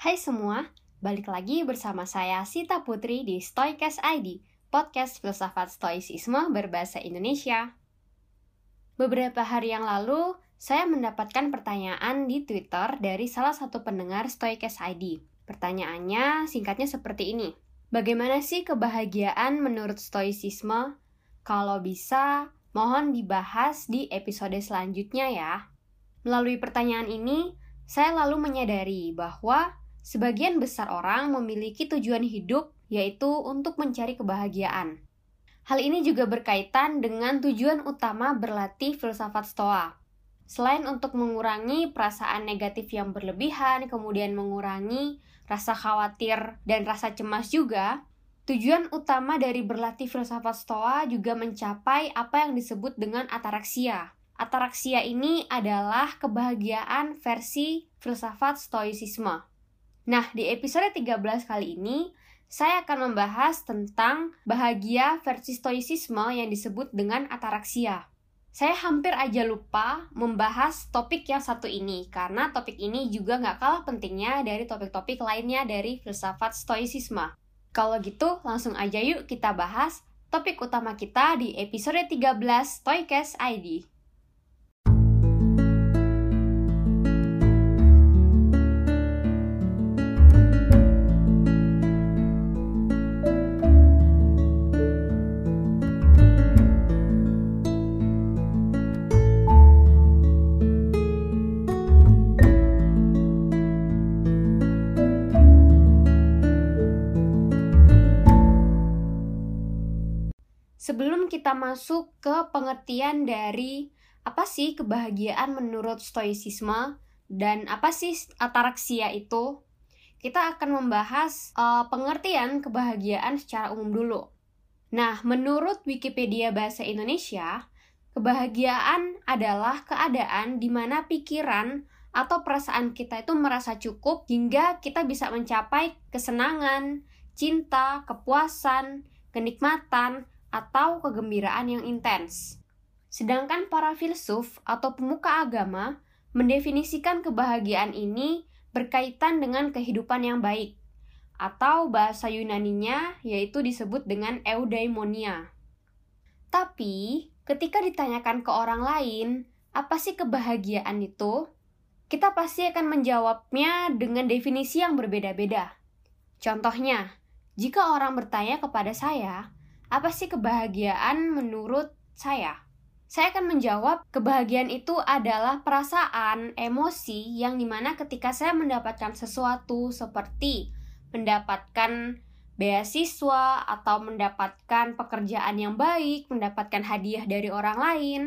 Hai semua, balik lagi bersama saya Sita Putri di Stoicast ID, podcast filsafat stoicisme berbahasa Indonesia. Beberapa hari yang lalu, saya mendapatkan pertanyaan di Twitter dari salah satu pendengar Stoicast ID. Pertanyaannya singkatnya seperti ini. Bagaimana sih kebahagiaan menurut stoicisme? Kalau bisa, mohon dibahas di episode selanjutnya ya. Melalui pertanyaan ini, saya lalu menyadari bahwa Sebagian besar orang memiliki tujuan hidup, yaitu untuk mencari kebahagiaan. Hal ini juga berkaitan dengan tujuan utama berlatih filsafat Stoa. Selain untuk mengurangi perasaan negatif yang berlebihan, kemudian mengurangi rasa khawatir dan rasa cemas juga, tujuan utama dari berlatih filsafat Stoa juga mencapai apa yang disebut dengan ataraksia. Ataraksia ini adalah kebahagiaan versi filsafat Stoicisme. Nah, di episode 13 kali ini, saya akan membahas tentang bahagia versi stoicisme yang disebut dengan ataraksia. Saya hampir aja lupa membahas topik yang satu ini, karena topik ini juga nggak kalah pentingnya dari topik-topik lainnya dari filsafat stoicisme. Kalau gitu, langsung aja yuk kita bahas topik utama kita di episode 13 Stoicast ID. Kita masuk ke pengertian dari apa sih kebahagiaan menurut stoicisme dan apa sih ataraksia itu, kita akan membahas uh, pengertian kebahagiaan secara umum dulu. Nah, menurut Wikipedia Bahasa Indonesia, kebahagiaan adalah keadaan di mana pikiran atau perasaan kita itu merasa cukup hingga kita bisa mencapai kesenangan, cinta, kepuasan, kenikmatan, atau kegembiraan yang intens. Sedangkan para filsuf atau pemuka agama mendefinisikan kebahagiaan ini berkaitan dengan kehidupan yang baik, atau bahasa Yunaninya yaitu disebut dengan eudaimonia. Tapi, ketika ditanyakan ke orang lain, apa sih kebahagiaan itu? Kita pasti akan menjawabnya dengan definisi yang berbeda-beda. Contohnya, jika orang bertanya kepada saya, apa sih kebahagiaan menurut saya? Saya akan menjawab, kebahagiaan itu adalah perasaan, emosi yang di mana ketika saya mendapatkan sesuatu seperti mendapatkan beasiswa atau mendapatkan pekerjaan yang baik, mendapatkan hadiah dari orang lain.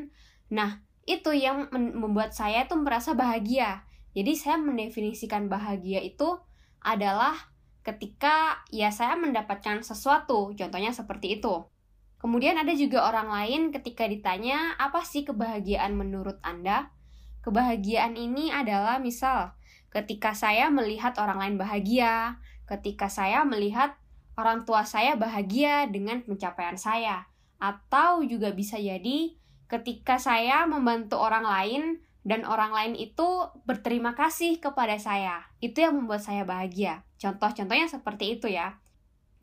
Nah, itu yang membuat saya tuh merasa bahagia. Jadi saya mendefinisikan bahagia itu adalah ketika ya saya mendapatkan sesuatu, contohnya seperti itu. Kemudian ada juga orang lain ketika ditanya, apa sih kebahagiaan menurut Anda? Kebahagiaan ini adalah misal, ketika saya melihat orang lain bahagia, ketika saya melihat orang tua saya bahagia dengan pencapaian saya, atau juga bisa jadi ketika saya membantu orang lain dan orang lain itu berterima kasih kepada saya. Itu yang membuat saya bahagia. Contoh-contohnya seperti itu ya.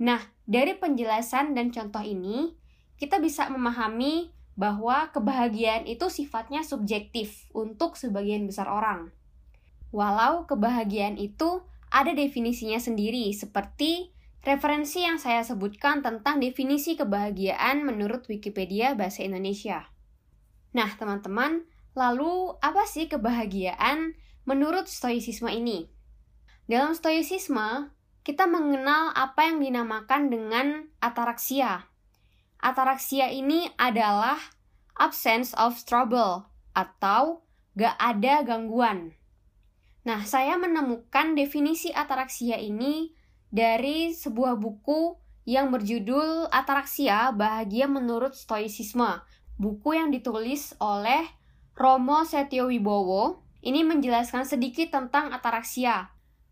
Nah, dari penjelasan dan contoh ini, kita bisa memahami bahwa kebahagiaan itu sifatnya subjektif untuk sebagian besar orang. Walau kebahagiaan itu ada definisinya sendiri, seperti referensi yang saya sebutkan tentang definisi kebahagiaan menurut Wikipedia Bahasa Indonesia. Nah, teman-teman, Lalu, apa sih kebahagiaan menurut stoicisme ini? Dalam stoicisme, kita mengenal apa yang dinamakan dengan ataraksia. Ataraksia ini adalah absence of trouble atau gak ada gangguan. Nah, saya menemukan definisi ataraksia ini dari sebuah buku yang berjudul Ataraksia Bahagia Menurut Stoicisme, buku yang ditulis oleh Romo Setio Wibowo ini menjelaskan sedikit tentang ataraksia.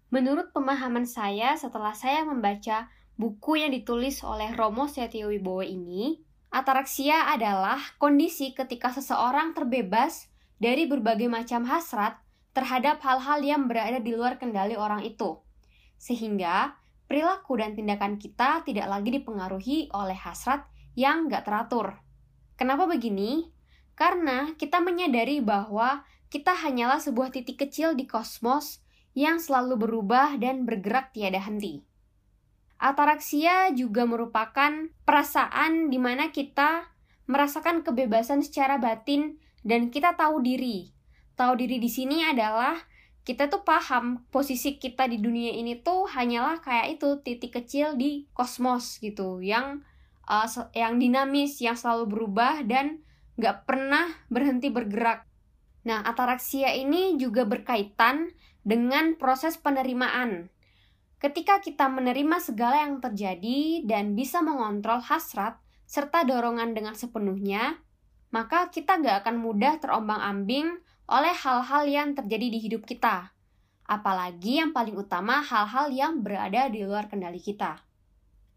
Menurut pemahaman saya setelah saya membaca buku yang ditulis oleh Romo Setio Wibowo ini, ataraksia adalah kondisi ketika seseorang terbebas dari berbagai macam hasrat terhadap hal-hal yang berada di luar kendali orang itu. Sehingga perilaku dan tindakan kita tidak lagi dipengaruhi oleh hasrat yang gak teratur. Kenapa begini? Karena kita menyadari bahwa kita hanyalah sebuah titik kecil di kosmos yang selalu berubah dan bergerak tiada henti. Ataraksia juga merupakan perasaan di mana kita merasakan kebebasan secara batin dan kita tahu diri. Tahu diri di sini adalah kita tuh paham posisi kita di dunia ini tuh hanyalah kayak itu titik kecil di kosmos gitu yang uh, yang dinamis yang selalu berubah dan nggak pernah berhenti bergerak. Nah, ataraksia ini juga berkaitan dengan proses penerimaan. Ketika kita menerima segala yang terjadi dan bisa mengontrol hasrat serta dorongan dengan sepenuhnya, maka kita gak akan mudah terombang-ambing oleh hal-hal yang terjadi di hidup kita. Apalagi yang paling utama hal-hal yang berada di luar kendali kita.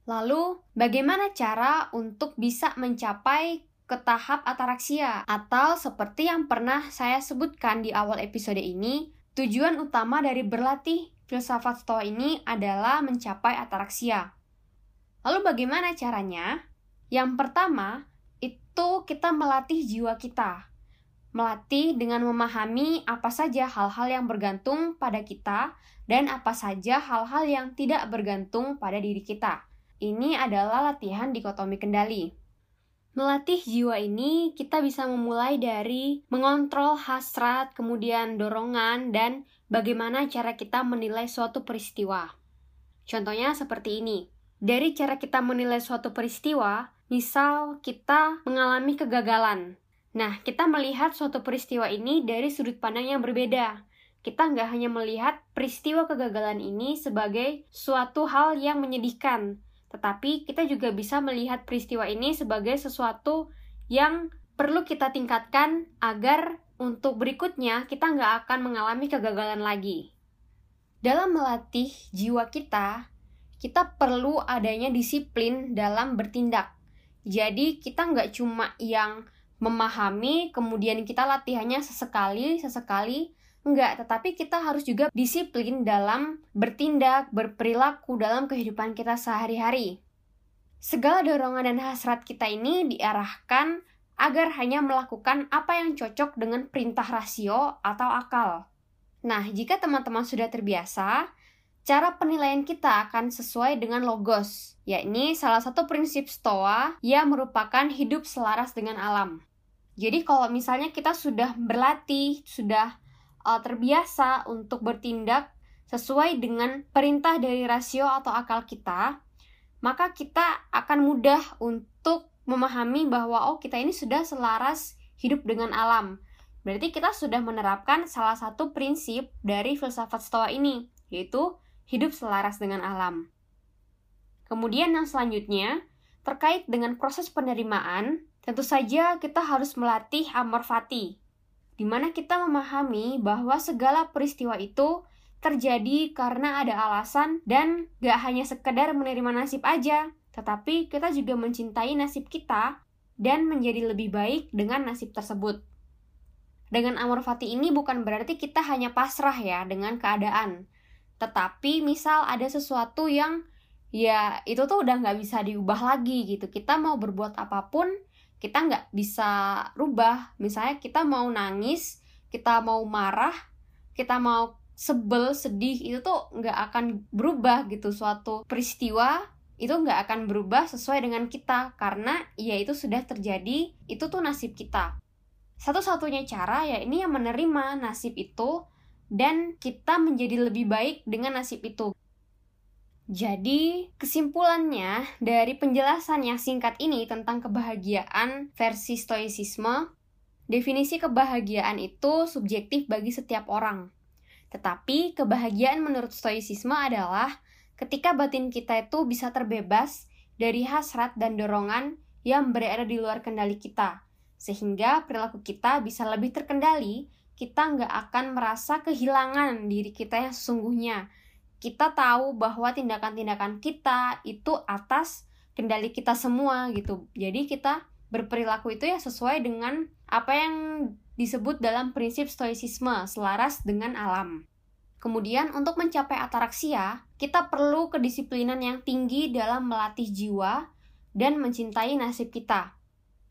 Lalu, bagaimana cara untuk bisa mencapai ke tahap ataraksia? Atau seperti yang pernah saya sebutkan di awal episode ini, tujuan utama dari berlatih filsafat stoa ini adalah mencapai ataraksia. Lalu bagaimana caranya? Yang pertama, itu kita melatih jiwa kita. Melatih dengan memahami apa saja hal-hal yang bergantung pada kita dan apa saja hal-hal yang tidak bergantung pada diri kita. Ini adalah latihan dikotomi kendali. Melatih jiwa ini, kita bisa memulai dari mengontrol hasrat, kemudian dorongan, dan bagaimana cara kita menilai suatu peristiwa. Contohnya seperti ini. Dari cara kita menilai suatu peristiwa, misal kita mengalami kegagalan. Nah, kita melihat suatu peristiwa ini dari sudut pandang yang berbeda. Kita nggak hanya melihat peristiwa kegagalan ini sebagai suatu hal yang menyedihkan, tetapi kita juga bisa melihat peristiwa ini sebagai sesuatu yang perlu kita tingkatkan agar untuk berikutnya kita nggak akan mengalami kegagalan lagi. Dalam melatih jiwa kita, kita perlu adanya disiplin dalam bertindak. Jadi kita nggak cuma yang memahami, kemudian kita latihannya sesekali, sesekali, enggak, tetapi kita harus juga disiplin dalam bertindak, berperilaku dalam kehidupan kita sehari-hari. Segala dorongan dan hasrat kita ini diarahkan agar hanya melakukan apa yang cocok dengan perintah rasio atau akal. Nah, jika teman-teman sudah terbiasa, cara penilaian kita akan sesuai dengan logos, yakni salah satu prinsip stoa yang merupakan hidup selaras dengan alam. Jadi kalau misalnya kita sudah berlatih, sudah uh, terbiasa untuk bertindak sesuai dengan perintah dari rasio atau akal kita, maka kita akan mudah untuk memahami bahwa oh kita ini sudah selaras hidup dengan alam. Berarti kita sudah menerapkan salah satu prinsip dari filsafat Stoa ini, yaitu hidup selaras dengan alam. Kemudian yang selanjutnya, terkait dengan proses penerimaan, tentu saja kita harus melatih amor fati, di mana kita memahami bahwa segala peristiwa itu terjadi karena ada alasan dan gak hanya sekedar menerima nasib aja, tetapi kita juga mencintai nasib kita dan menjadi lebih baik dengan nasib tersebut. Dengan amor fati ini bukan berarti kita hanya pasrah ya dengan keadaan. Tetapi misal ada sesuatu yang ya itu tuh udah nggak bisa diubah lagi gitu. Kita mau berbuat apa pun, kita nggak bisa rubah. Misalnya kita mau nangis, kita mau marah, kita mau sebel, sedih, itu tuh nggak akan berubah gitu. Suatu peristiwa itu nggak akan berubah sesuai dengan kita karena ya itu sudah terjadi itu tuh nasib kita satu-satunya cara ya ini yang menerima nasib itu dan kita menjadi lebih baik dengan nasib itu jadi, kesimpulannya dari penjelasan yang singkat ini tentang kebahagiaan versi stoicisme, definisi kebahagiaan itu subjektif bagi setiap orang. Tetapi, kebahagiaan menurut stoicisme adalah ketika batin kita itu bisa terbebas dari hasrat dan dorongan yang berada di luar kendali kita, sehingga perilaku kita bisa lebih terkendali, kita nggak akan merasa kehilangan diri kita yang sesungguhnya. Kita tahu bahwa tindakan-tindakan kita itu atas kendali kita semua gitu. Jadi kita berperilaku itu ya sesuai dengan apa yang disebut dalam prinsip stoicisme, selaras dengan alam. Kemudian untuk mencapai ataraksia, kita perlu kedisiplinan yang tinggi dalam melatih jiwa dan mencintai nasib kita.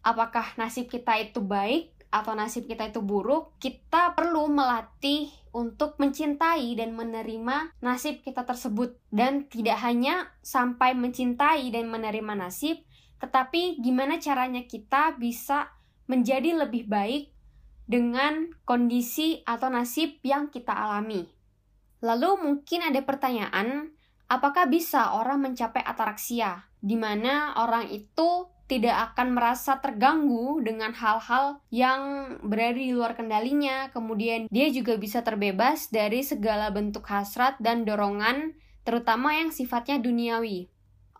Apakah nasib kita itu baik atau nasib kita itu buruk, kita perlu melatih untuk mencintai dan menerima nasib kita tersebut. Dan tidak hanya sampai mencintai dan menerima nasib, tetapi gimana caranya kita bisa menjadi lebih baik dengan kondisi atau nasib yang kita alami. Lalu mungkin ada pertanyaan, apakah bisa orang mencapai ataraksia, di mana orang itu tidak akan merasa terganggu dengan hal-hal yang berada di luar kendalinya. Kemudian dia juga bisa terbebas dari segala bentuk hasrat dan dorongan, terutama yang sifatnya duniawi.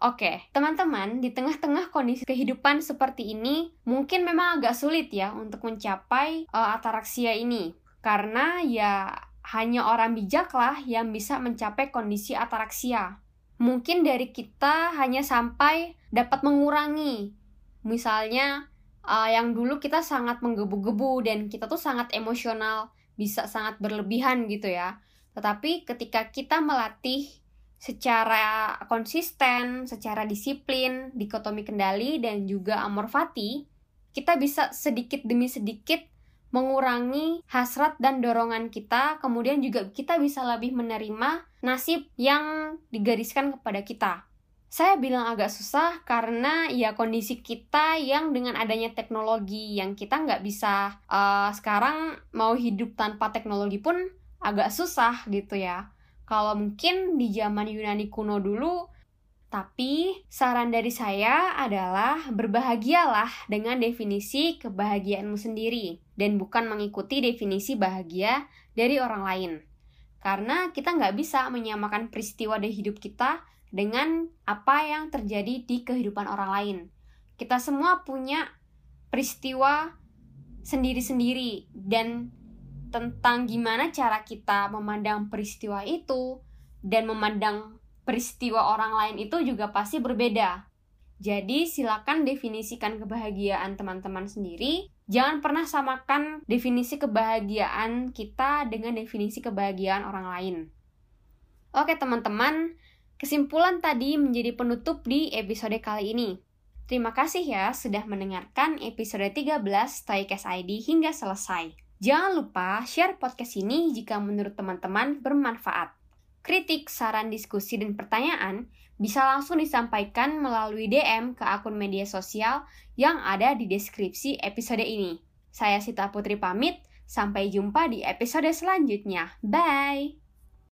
Oke, teman-teman, di tengah-tengah kondisi kehidupan seperti ini, mungkin memang agak sulit ya untuk mencapai uh, ataraksia ini. Karena ya hanya orang bijaklah yang bisa mencapai kondisi ataraksia. Mungkin dari kita hanya sampai dapat mengurangi. Misalnya, uh, yang dulu kita sangat menggebu-gebu dan kita tuh sangat emosional, bisa sangat berlebihan gitu ya. Tetapi ketika kita melatih secara konsisten, secara disiplin, dikotomi kendali, dan juga amor fati, kita bisa sedikit demi sedikit mengurangi hasrat dan dorongan kita, kemudian juga kita bisa lebih menerima nasib yang digariskan kepada kita. Saya bilang agak susah karena ya kondisi kita yang dengan adanya teknologi yang kita nggak bisa uh, sekarang mau hidup tanpa teknologi pun agak susah gitu ya kalau mungkin di zaman Yunani kuno dulu, tapi saran dari saya adalah berbahagialah dengan definisi kebahagiaanmu sendiri dan bukan mengikuti definisi bahagia dari orang lain. Karena kita nggak bisa menyamakan peristiwa di hidup kita dengan apa yang terjadi di kehidupan orang lain. Kita semua punya peristiwa sendiri-sendiri dan tentang gimana cara kita memandang peristiwa itu dan memandang peristiwa orang lain itu juga pasti berbeda. Jadi silakan definisikan kebahagiaan teman-teman sendiri. Jangan pernah samakan definisi kebahagiaan kita dengan definisi kebahagiaan orang lain. Oke teman-teman, kesimpulan tadi menjadi penutup di episode kali ini. Terima kasih ya sudah mendengarkan episode 13 Toycast ID hingga selesai. Jangan lupa share podcast ini jika menurut teman-teman bermanfaat. Kritik, saran, diskusi, dan pertanyaan bisa langsung disampaikan melalui DM ke akun media sosial yang ada di deskripsi episode ini. Saya Sita Putri pamit, sampai jumpa di episode selanjutnya. Bye!